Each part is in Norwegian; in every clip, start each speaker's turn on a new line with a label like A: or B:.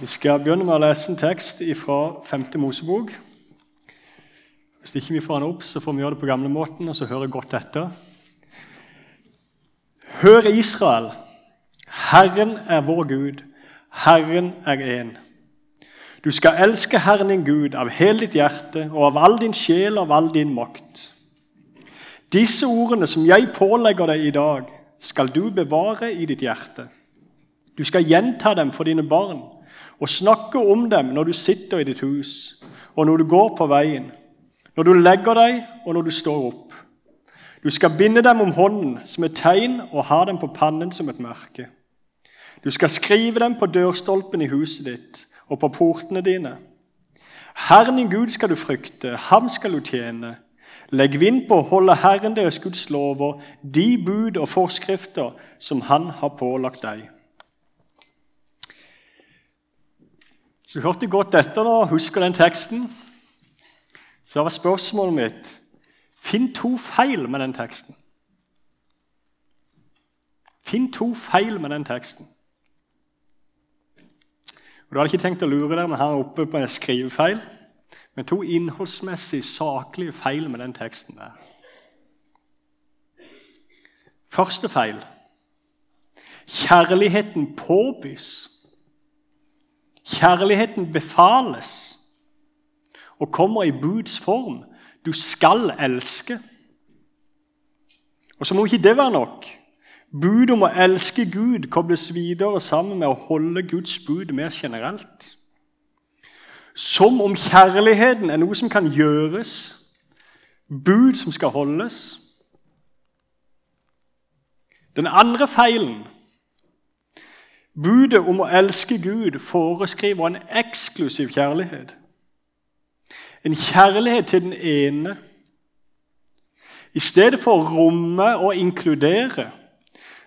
A: Vi skal begynne med å lese en tekst fra 5. Mosebok. Hvis ikke vi får den opp, så får vi gjøre det på gamlemåten og så høre godt etter. Hør Israel, Herren er vår Gud, Herren er én. Du skal elske Herren din Gud av hele ditt hjerte og av all din sjel og av all din makt. Disse ordene som jeg pålegger deg i dag, skal du bevare i ditt hjerte. Du skal gjenta dem for dine barn og snakke om dem når du sitter i ditt hus, og når du går på veien, når du legger deg, og når du står opp. Du skal binde dem om hånden som et tegn og ha dem på pannen som et merke. Du skal skrive dem på dørstolpen i huset ditt og på portene dine. Herren din Gud skal du frykte, ham skal du tjene. Legg vind på å holde Herren deres Guds lover, de bud og forskrifter som Han har pålagt deg. Så du hørte godt etter og husker den teksten. Så var spørsmålet mitt Finn to feil med den teksten. Finn to feil med den teksten. Og Du hadde ikke tenkt å lure deg, men her oppe på en skrivefeil. Men to innholdsmessig saklige feil med den teksten der. Første feil kjærligheten påbys. Kjærligheten befales og kommer i buds form. Du skal elske. Og så må ikke det være nok. Budet om å elske Gud kobles videre sammen med å holde Guds bud mer generelt. Som om kjærligheten er noe som kan gjøres, bud som skal holdes. Den andre feilen Budet om å elske Gud foreskriver en eksklusiv kjærlighet. En kjærlighet til den ene. I stedet for å romme og inkludere,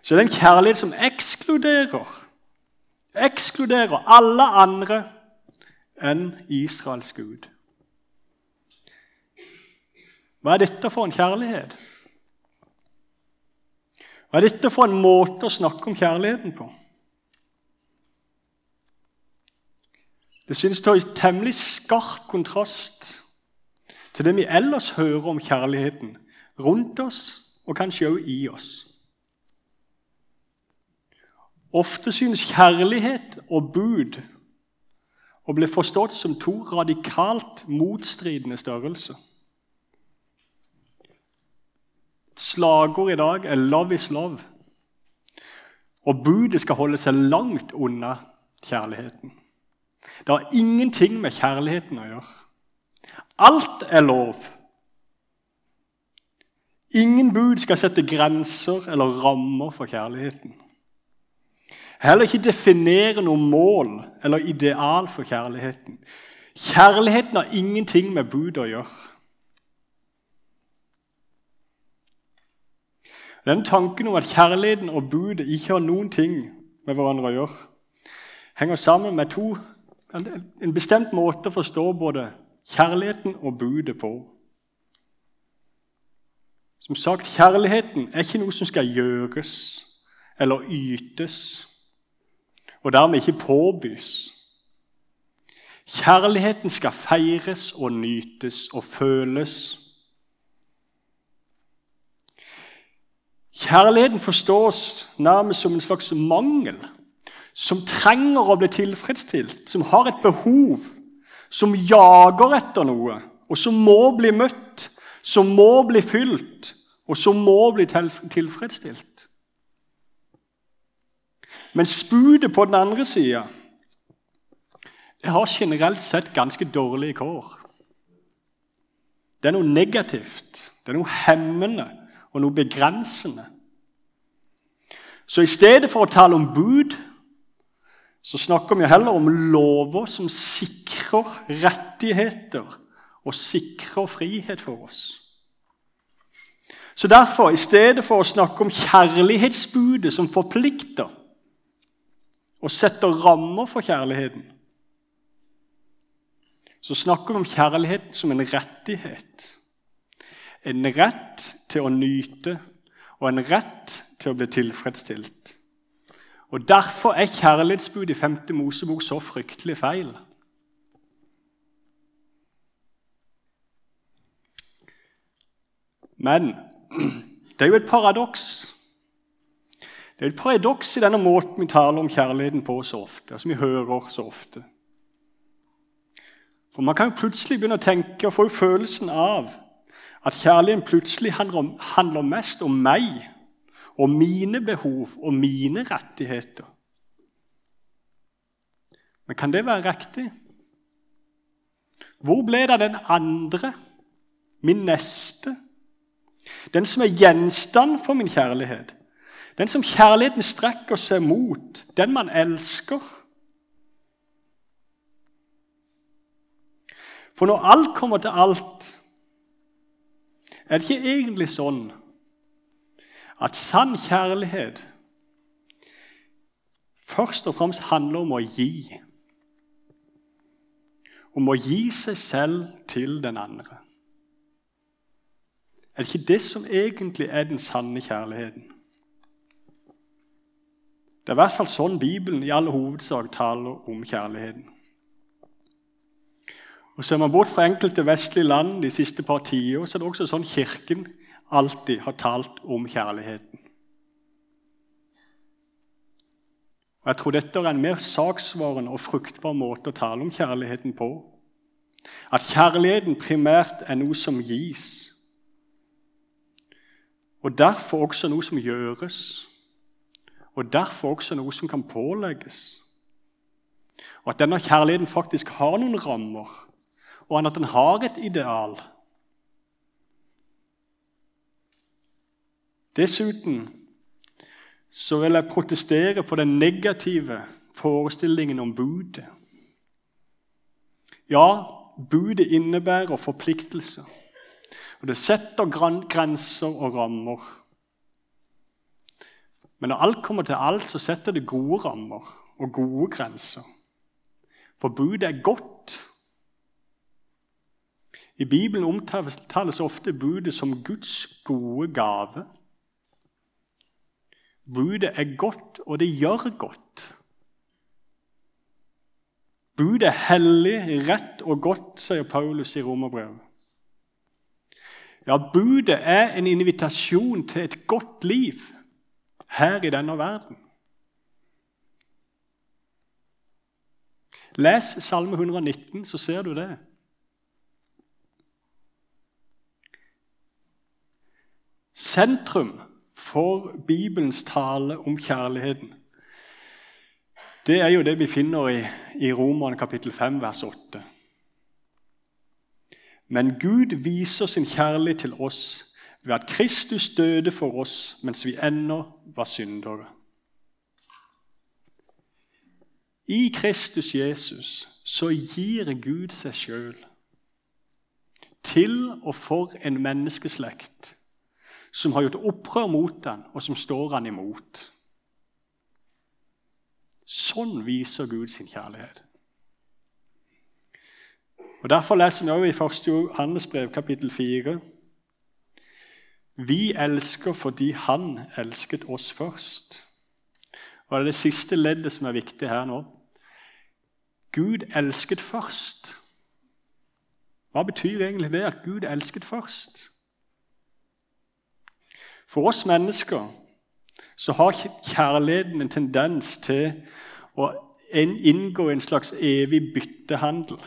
A: så er det en kjærlighet som ekskluderer. Ekskluderer alle andre enn Israels Gud. Hva er dette for en kjærlighet? Hva er dette for en måte å snakke om kjærligheten på? Det synes å stå i temmelig skarp kontrast til det vi ellers hører om kjærligheten rundt oss og kanskje også i oss. Ofte synes kjærlighet og bud å bli forstått som to radikalt motstridende størrelser. Et slagord i dag er 'love is love', og budet skal holde seg langt unna kjærligheten. Det har ingenting med kjærligheten å gjøre. Alt er lov. Ingen bud skal sette grenser eller rammer for kjærligheten. Heller ikke definere noe mål eller ideal for kjærligheten. Kjærligheten har ingenting med bud å gjøre. Den tanken om at kjærligheten og budet ikke har noen ting med hverandre å gjøre, henger sammen med to en bestemt måte å forstå både kjærligheten og budet på. Som sagt, kjærligheten er ikke noe som skal gjøres eller ytes, og dermed ikke påbys. Kjærligheten skal feires og nytes og føles. Kjærligheten forstås nærmest som en slags mangel som trenger å bli tilfredsstilt, som har et behov, som jager etter noe, og som må bli møtt, som må bli fylt, og som må bli tilfredsstilt. Men spudet på den andre sida har generelt sett ganske dårlige kår. Det er noe negativt, det er noe hemmende og noe begrensende. Så i stedet for å tale om bud så snakker vi heller om lover som sikrer rettigheter og sikrer frihet for oss. Så derfor, i stedet for å snakke om kjærlighetsbudet som forplikter og setter rammer for kjærligheten, så snakker vi om kjærligheten som en rettighet. En rett til å nyte og en rett til å bli tilfredsstilt. Og Derfor er kjærlighetsbud i 5. Mosebok så fryktelig feil. Men det er jo et paradoks. Det er et paradoks i denne måten vi taler om kjærligheten på så ofte, som vi hører så ofte. For Man kan jo plutselig begynne å tenke og få følelsen av at kjærligheten plutselig handler, handler mest om meg og mine behov og mine rettigheter. Men kan det være riktig? Hvor ble det av den andre, min neste? Den som er gjenstand for min kjærlighet? Den som kjærligheten strekker seg mot? Den man elsker? For når alt kommer til alt, er det ikke egentlig sånn at sann kjærlighet først og fremst handler om å gi. Om å gi seg selv til den andre. Er det ikke det som egentlig er den sanne kjærligheten? Det er i hvert fall sånn Bibelen i all hovedsak taler om kjærligheten. Og Ser man bort fra enkelte vestlige land de siste par tiår, så er det også sånn Kirken alltid har talt om kjærligheten. Og Jeg tror dette er en mer saksvarende og fruktbar måte å tale om kjærligheten på. At kjærligheten primært er noe som gis, og derfor også noe som gjøres, og derfor også noe som kan pålegges. Og at denne kjærligheten faktisk har noen rammer og at den har et ideal. Dessuten så vil jeg protestere på den negative forestillingen om budet. Ja, budet innebærer forpliktelser. Og det setter grenser og rammer. Men når alt kommer til alt, så setter det gode rammer og gode grenser. For budet er godt. I Bibelen omtales ofte budet som Guds gode gave. Budet er godt, og det gjør godt. Budet er hellig, rett og godt, sier Paulus i Romerbrevet. Ja, budet er en invitasjon til et godt liv her i denne verden. Les Salme 119, så ser du det. Sentrum for Bibelens tale om kjærligheten det er jo det vi finner i, i Romerne kapittel 5, vers 8. Men Gud viser sin kjærlighet til oss ved at Kristus døde for oss mens vi ennå var syndere. I Kristus Jesus så gir Gud seg sjøl til og for en menneskeslekt som har gjort opprør mot den, og som står han imot. Sånn viser Gud sin kjærlighet. Og Derfor leser vi også i 1. Johannes brev, kapittel 4. Vi elsker fordi Han elsket oss først. Og Det er det siste leddet som er viktig her nå. Gud elsket først. Hva betyr egentlig det at Gud elsket først? For oss mennesker så har kjærligheten en tendens til å inngå en slags evig byttehandel.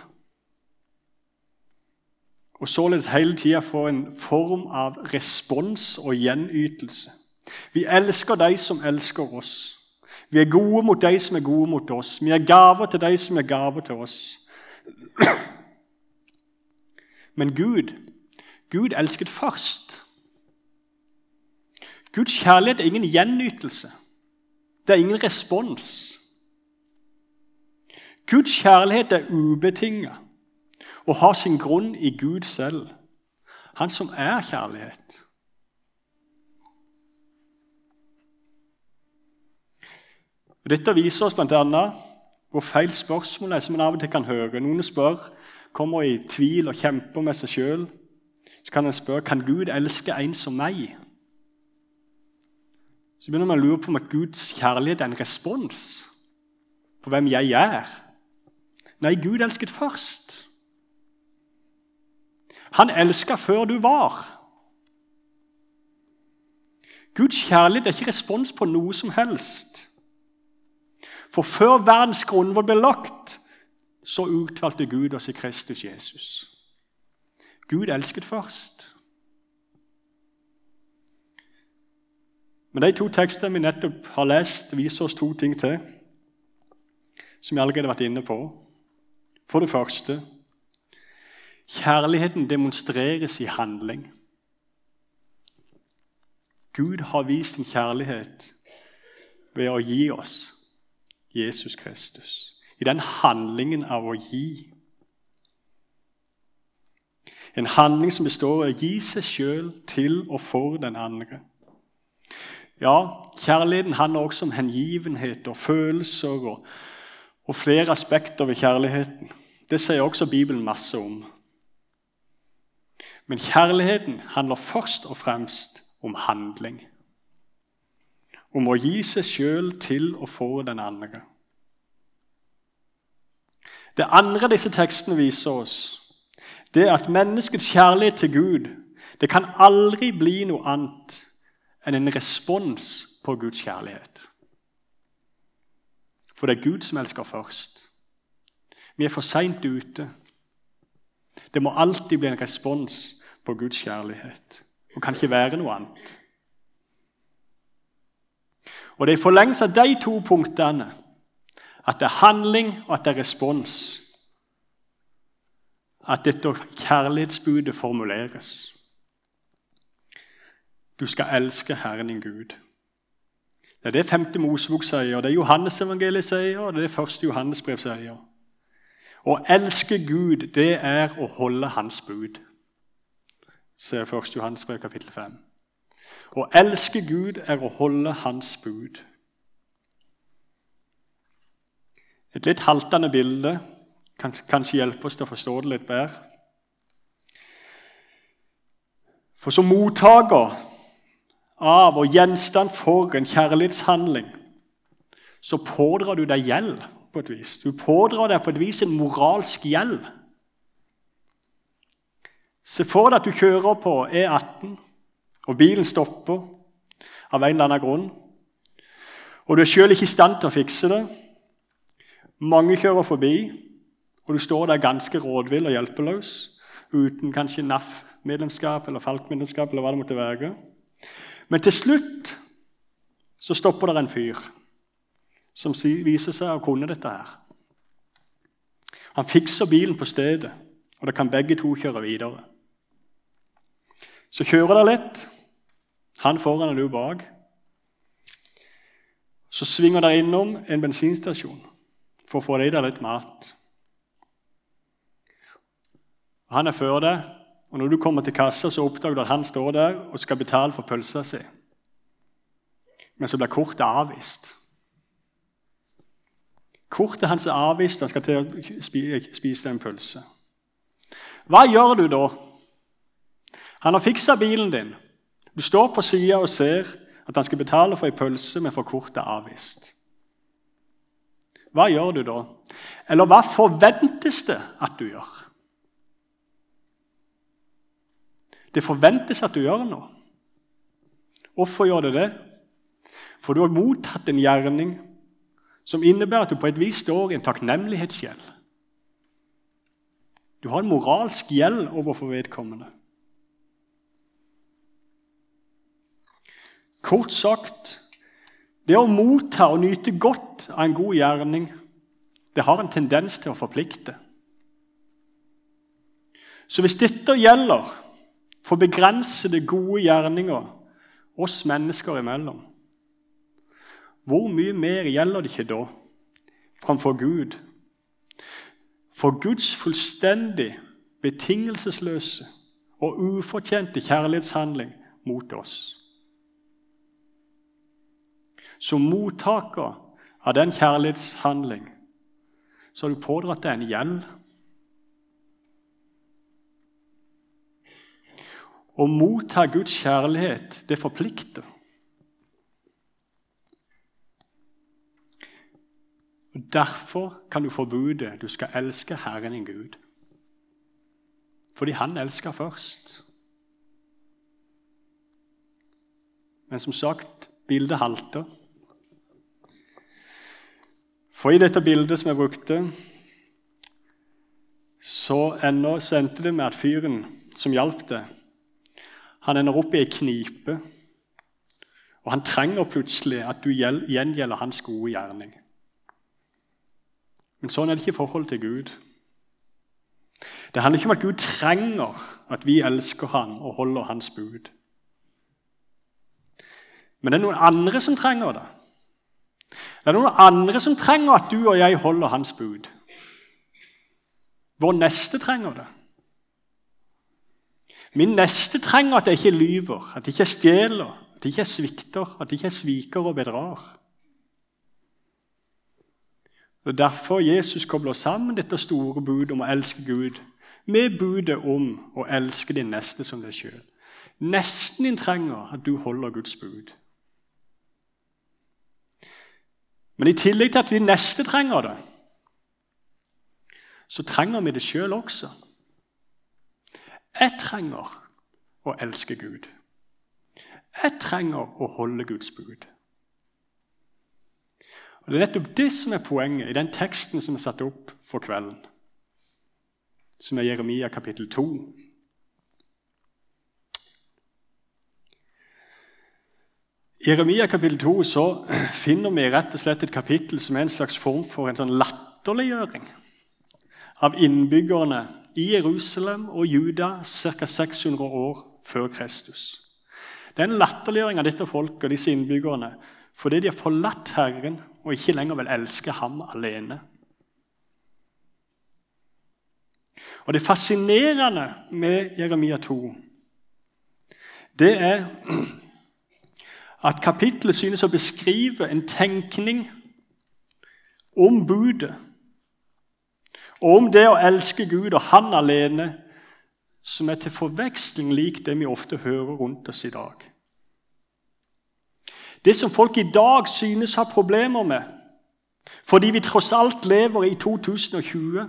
A: Og således hele tida få en form av respons og gjenytelse. Vi elsker de som elsker oss. Vi er gode mot de som er gode mot oss. Vi er gaver til de som er gaver til oss. Men Gud, Gud elsket først. Guds kjærlighet er ingen gjenytelse. Det er ingen respons. Guds kjærlighet er ubetinga og har sin grunn i Gud selv, han som er kjærlighet. Dette viser oss bl.a. hvor feil spørsmål er som en av og til kan høre. Noen spør, kommer i tvil og kjemper med seg sjøl. Så kan en spørre kan Gud elske en som meg så begynner man å lure på om at Guds kjærlighet er en respons på hvem jeg er. Nei, Gud elsket først. Han elska før du var. Guds kjærlighet er ikke respons på noe som helst. For før verdens grunnvoll ble lagt, så utvalgte Gud oss i Kristus Jesus. Gud elsket først. Men de to tekstene vi nettopp har lest, viser oss to ting til, som vi allerede har vært inne på. For det første kjærligheten demonstreres i handling. Gud har vist sin kjærlighet ved å gi oss Jesus Kristus. I den handlingen av å gi. En handling som består av å gi seg sjøl til og for den andre. Ja, kjærligheten handler også om hengivenhet og følelser og, og flere aspekter ved kjærligheten. Det sier også Bibelen masse om. Men kjærligheten handler først og fremst om handling. Om å gi seg sjøl til og for den andre. Det andre disse tekstene viser oss, det er at menneskets kjærlighet til Gud det kan aldri bli noe annet enn en respons på Guds kjærlighet. For det er Gud som elsker først. Vi er for seint ute. Det må alltid bli en respons på Guds kjærlighet og kan ikke være noe annet. Og Det er i forlengelse av de to punktene at det er handling og at det er respons at dette kjærlighetsbudet formuleres. Du skal elske Herren din Gud. Det er det 5. Mosebok sier, det er Johannes-evangeliet sier, og det er det første Johannes-brev sier. Å elske Gud, det er å holde Hans bud ser 1. Johannesbrev kapittel 5. Å elske Gud er å holde Hans bud. Et litt haltende bilde kan kanskje hjelpe oss til å forstå det litt bedre. For som mottaker av og gjenstand for en kjærlighetshandling så pådrar du deg gjeld på et vis. Du pådrar deg på et vis en moralsk gjeld. Se for deg at du kjører på E18, og bilen stopper av en eller annen grunn. Og du er sjøl ikke i stand til å fikse det. Mange kjører forbi, og du står der ganske rådvill og hjelpeløs uten kanskje NAF-medlemskap eller Falk-medlemskap eller hva det måtte være. Men til slutt så stopper det en fyr som viser seg å kunne dette her. Han fikser bilen på stedet, og da kan begge to kjøre videre. Så kjører det litt. Han foran og du bak. Så svinger dere innom en bensinstasjon for å få deg litt mat. Han er før deg, og når du kommer til kassa, så oppdager du at han står der og skal betale for pølsa si. Men så blir kortet avvist. Kortet hans er avvist, han skal til å spise en pølse. Hva gjør du da? Han har fiksa bilen din. Du står på sida og ser at han skal betale for ei pølse, men for kortet avvist. Hva gjør du da? Eller hva forventes det at du gjør? Det forventes at du gjør noe. Hvorfor gjør det det? For du har mottatt en gjerning som innebærer at du på et vis står i en takknemlighetsgjeld. Du har en moralsk gjeld overfor vedkommende. Kort sagt det å motta og nyte godt av en god gjerning det har en tendens til å forplikte. Så hvis dette gjelder for begrensede, gode gjerninger oss mennesker imellom, hvor mye mer gjelder det ikke da framfor Gud? For Guds fullstendig betingelsesløse og ufortjente kjærlighetshandling mot oss. Som mottaker av den kjærlighetshandling så har du pådratt deg en gjeld. Å motta Guds kjærlighet, det forplikter. Og Derfor kan du få budet du skal elske Herren din Gud. Fordi han elsker først. Men som sagt, bildet halter. For i dette bildet som jeg brukte, så ennå så endte det med at fyren som hjalp deg, han ender opp i ei knipe. Og han trenger plutselig at du gjengjelder hans gode gjerning. Men sånn er det ikke i forhold til Gud. Det handler ikke om at Gud trenger at vi elsker ham og holder hans bud. Men det er noen andre som trenger det. Det er noen andre som trenger at du og jeg holder hans bud. Vår neste trenger det. Min neste trenger at jeg ikke lyver, at jeg ikke stjeler, at jeg ikke svikter, at jeg ikke sviker og bedrar. Det er derfor Jesus kobler sammen dette store budet om å elske Gud med budet om å elske din neste som deg sjøl. Nesten din trenger at du holder Guds bud. Men i tillegg til at din neste trenger det, så trenger vi det sjøl også. Jeg trenger å elske Gud. Jeg trenger å holde Guds bud. Og Det er nettopp det som er poenget i den teksten som er satt opp for kvelden, som er Jeremia kapittel 2. I Jeremia kapittel 2 så finner vi rett og slett et kapittel som er en slags form for en sånn latterliggjøring av innbyggerne i Jerusalem og Juda ca. 600 år før Kristus. Det er en latterliggjøring av dette folket og disse innbyggerne fordi de har forlatt Herren og ikke lenger vil elske ham alene. Og Det fascinerende med Jeremia 2 det er at kapittelet synes å beskrive en tenkning om budet. Og om det å elske Gud og Han alene, som er til forveksling lik det vi ofte hører rundt oss i dag. Det som folk i dag synes har problemer med, fordi vi tross alt lever i 2020,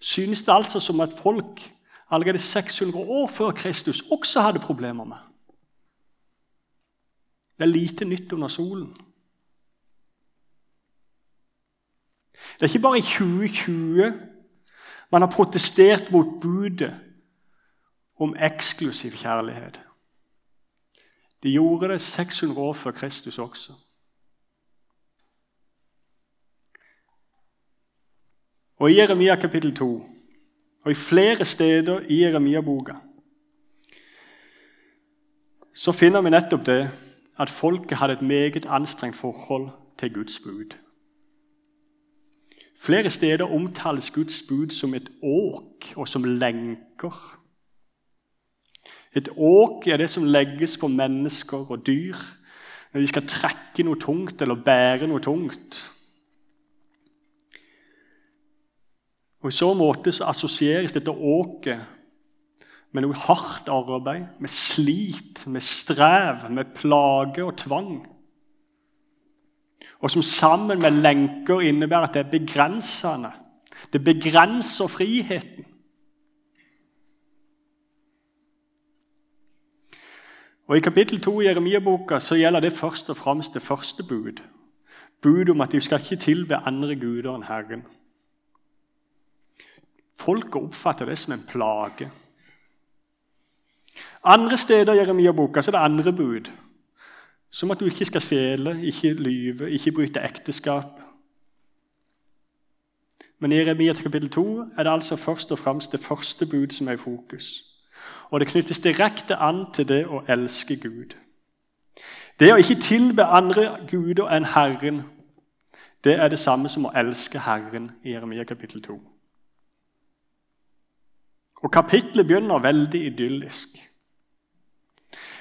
A: synes det altså som at folk allerede 600 år før Kristus også hadde problemer med. Det er lite nytt under solen. Det er ikke bare i 2020 man har protestert mot budet om eksklusiv kjærlighet. De gjorde det 600 år før Kristus også. Og I Jeremia kapittel 2 og i flere steder i Jeremia-boka så finner vi nettopp det at folket hadde et meget anstrengt forhold til Guds bud. Flere steder omtales Guds bud som et åk og som lenker. Et åk er det som legges på mennesker og dyr når de skal trekke noe tungt eller bære noe tungt. Og I så måte så assosieres dette åket med noe hardt arbeid, med slit, med strev, med plage og tvang. Og som sammen med lenker innebærer at det er begrensende. Det begrenser friheten. Og I kapittel 2 i Jeremia-boka så gjelder det først og fremst det første bud. Bud om at de skal ikke tilbe andre guder enn Herren. Folket oppfatter det som en plage. Andre steder i Jeremia-boka så er det andre bud. Som at du ikke skal stjele, ikke lyve, ikke bryte ekteskap. Men i Jeremia kapittel 2 er det altså først og fremst det første bud som er i fokus. Og det knyttes direkte an til det å elske Gud. Det å ikke tilbe andre guder enn Herren, det er det samme som å elske Herren i Jeremia kapittel 2. Og kapitlet begynner veldig idyllisk.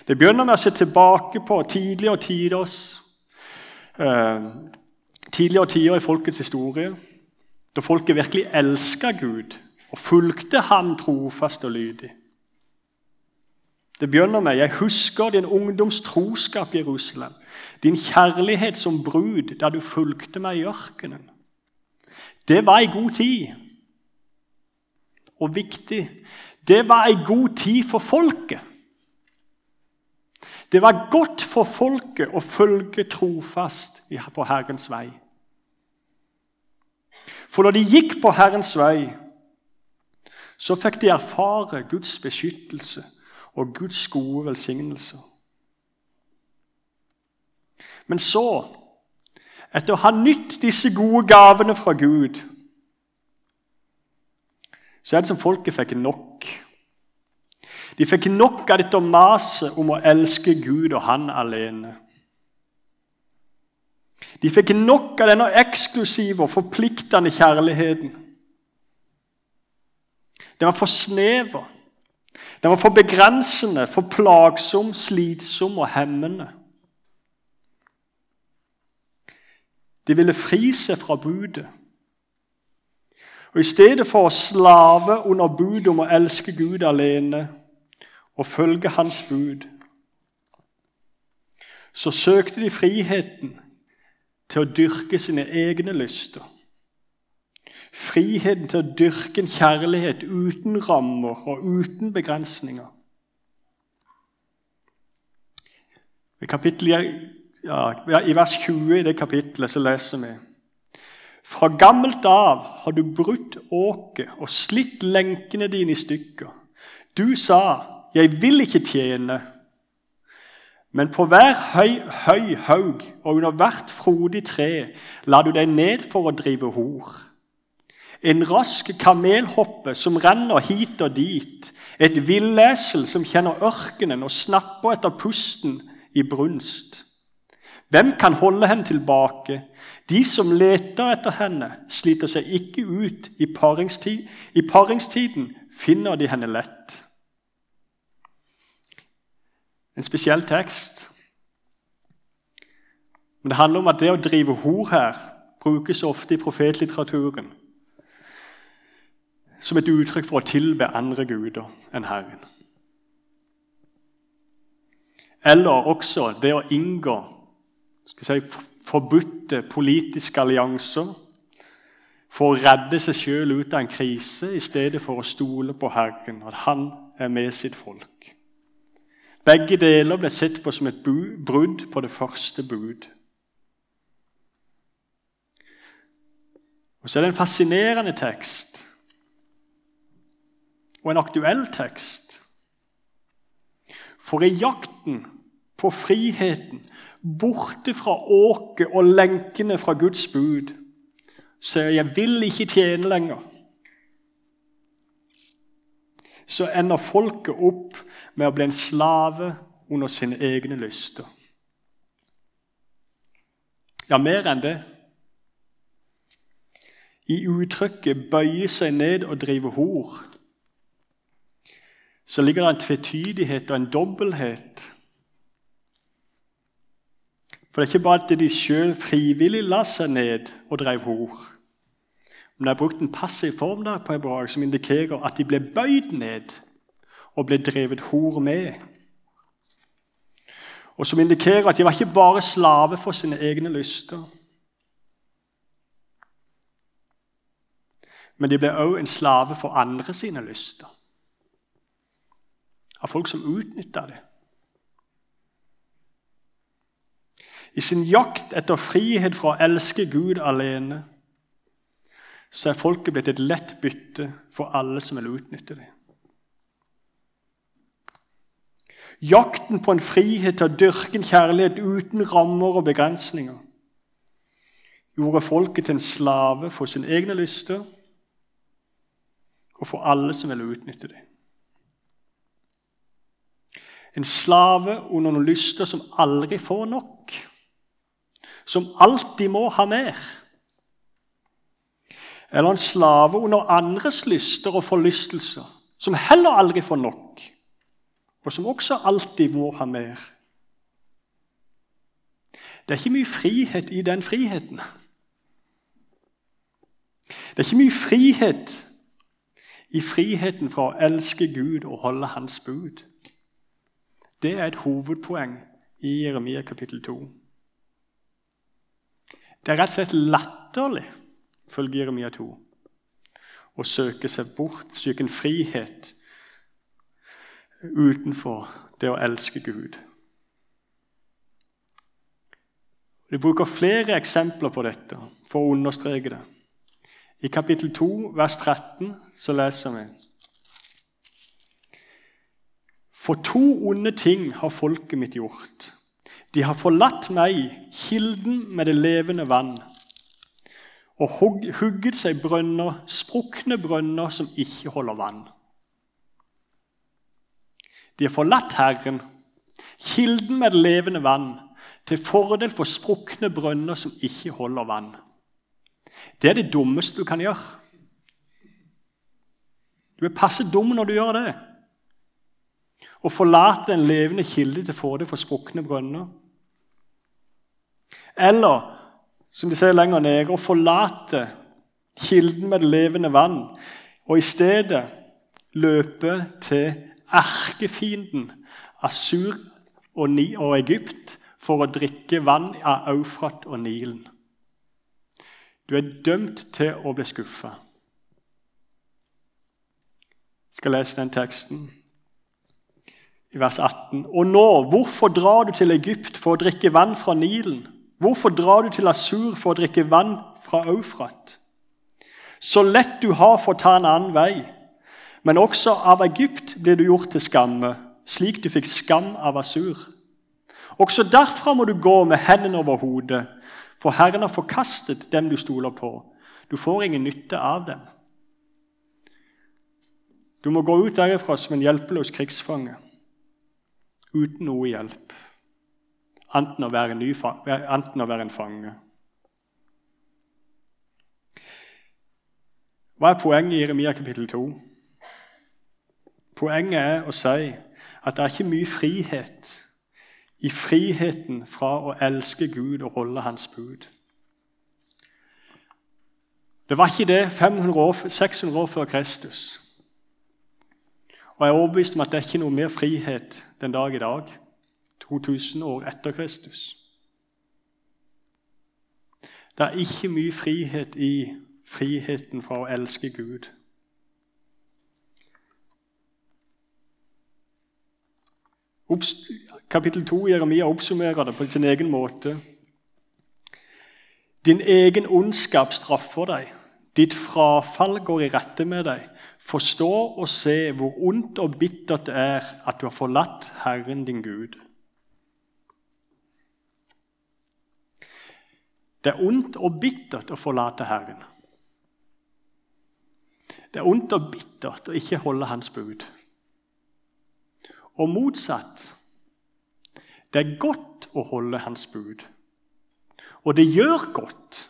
A: Det begynner med å se tilbake på tidligere tiders eh, tidligere tider i folkets historie, da folket virkelig elska Gud og fulgte ham trofast og lydig. Det begynner med 'Jeg husker din ungdoms troskap, Jerusalem', 'din kjærlighet som brud da du fulgte meg i ørkenen'. Det var ei god tid. Og viktig det var ei god tid for folket. Det var godt for folket å følge trofast på Herrens vei. For når de gikk på Herrens vei, så fikk de erfare Guds beskyttelse og Guds gode velsignelser. Men så, etter å ha nytt disse gode gavene fra Gud, så er det som folket fikk nok. De fikk nok av dette maset om å elske Gud og Han alene. De fikk nok av denne eksklusive og forpliktende kjærligheten. Den var for snever. Den var for begrensende, for plagsom, slitsom og hemmende. De ville fri seg fra budet. Og I stedet for å slave under budet om å elske Gud alene og følge Hans bud, så søkte de friheten til å dyrke sine egne lyster. Friheten til å dyrke en kjærlighet uten rammer og uten begrensninger. I, ja, I vers 20 i det kapitlet så leser vi Fra gammelt av har du brutt åket og slitt lenkene dine i stykker. Du sa, 'Jeg vil ikke tjene', men på hver høy, høy haug og under hvert frodig tre la du deg ned for å drive hor. En rask kamelhoppe som renner hit og dit. Et villesel som kjenner ørkenen og snapper etter pusten i brunst. Hvem kan holde henne tilbake? De som leter etter henne, sliter seg ikke ut. I, paringstid, paringstiden finner de henne lett. En spesiell tekst. Men Det handler om at det å drive hor her brukes ofte i profetlitteraturen som et uttrykk for å tilbe andre guder enn Herren. Eller også det å inngå si, forbudte politiske allianser for å redde seg sjøl ut av en krise i stedet for å stole på Herren, at Han er med sitt folk. Begge deler ble sett på som et brudd på det første bud. Og Så er det en fascinerende tekst og en aktuell tekst. For i jakten på friheten, borte fra åket og lenkene fra Guds bud, så jeg vil ikke tjene lenger. Så ender folket opp med å bli en slave under sine egne lyster. Ja, mer enn det. I uttrykket 'bøye seg ned og drive hor' så ligger det en tvetydighet og en dobbelthet. For det er ikke bare at de sjøl frivillig la seg ned og drev hor. Men det er brukt en passiv form der på hebraisk som indikerer at de ble bøyd ned og ble drevet hor med. Og som indikerer at de var ikke bare slave for sine egne lyster. Men de ble òg en slave for andre sine lyster av folk som utnytta det. I sin jakt etter frihet fra å elske Gud alene så er folket blitt et lett bytte for alle som vil utnytte det. Jakten på en frihet til å dyrke en kjærlighet uten rammer og begrensninger gjorde folket til en slave for sine egne lyster og for alle som ville utnytte det. En slave under noen lyster som aldri får nok. Som alltid må ha mer. Eller en slave under andres lyster og forlystelser, som heller aldri får nok, og som også alltid må ha mer. Det er ikke mye frihet i den friheten. Det er ikke mye frihet i friheten fra å elske Gud og holde Hans bud. Det er et hovedpoeng i Jeremia kapittel 2. Det er rett og slett latterlig, følger Jeremia 2, å søke seg bort, søke en frihet utenfor det å elske Gud. De bruker flere eksempler på dette for å understreke det. I kapittel 2, vers 13, så leser vi For to onde ting har folket mitt gjort. De har forlatt meg, kilden med det levende vann, og hugget seg brønner, sprukne brønner som ikke holder vann. De har forlatt Herren, kilden med det levende vann, til fordel for sprukne brønner som ikke holder vann. Det er det dummeste du kan gjøre. Du er passe dum når du gjør det. Å forlate en levende kilde til fordel for sprukne brønner. Eller, som de ser lenger nede, å forlate kilden med det levende vann og i stedet løpe til erkefienden Asur og Egypt for å drikke vann av Eufrat og Nilen. Du er dømt til å bli skuffa. Jeg skal lese den teksten i vers 18. Og nå, hvorfor drar du til Egypt for å drikke vann fra Nilen? Hvorfor drar du til Asur for å drikke vann fra Eufrat? Så lett du har for å ta en annen vei. Men også av Egypt blir du gjort til skamme, slik du fikk skam av Asur. Også derfra må du gå med hendene over hodet, for Herren har forkastet dem du stoler på. Du får ingen nytte av dem. Du må gå ut derifra som en hjelpeløs krigsfange, uten noe hjelp, enten å være en, ny, enten å være en fange. Hva er poenget i Jeremia kapittel 2? Poenget er å si at det er ikke mye frihet i friheten fra å elske Gud og holde Hans bud. Det var ikke det 500 år, 600 år før Kristus. Og Jeg er overbevist om at det er ikke noe mer frihet den dag i dag, 2000 år etter Kristus. Det er ikke mye frihet i friheten fra å elske Gud. Kapittel 2 i Jeremia oppsummerer det på sin egen måte. Din egen ondskap straffer deg. Ditt frafall går i rette med deg. Forstå og se hvor ondt og bittert det er at du har forlatt Herren din Gud. Det er ondt og bittert å forlate Herren. Det er ondt og bittert å ikke holde Hans bud. Og motsatt. Det er godt å holde Hans bud. Og det gjør godt.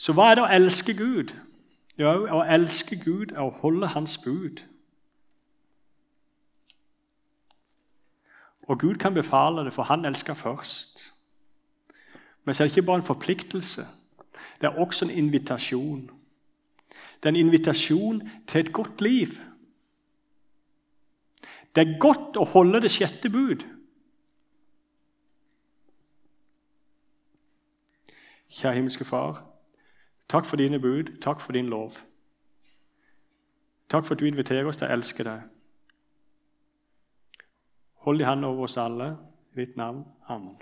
A: Så hva er det å elske Gud? Jo, å elske Gud er å holde Hans bud. Og Gud kan befale det, for han elsker først. Men så er det ikke bare en forpliktelse. Det er også en invitasjon. Det er en invitasjon til et godt liv. Det er godt å holde det sjette bud. Kjære himmelske Far, takk for dine bud, takk for din lov. Takk for at du inviterer oss til å elske deg. Hold i hendene over oss alle. I ditt navn. Amen.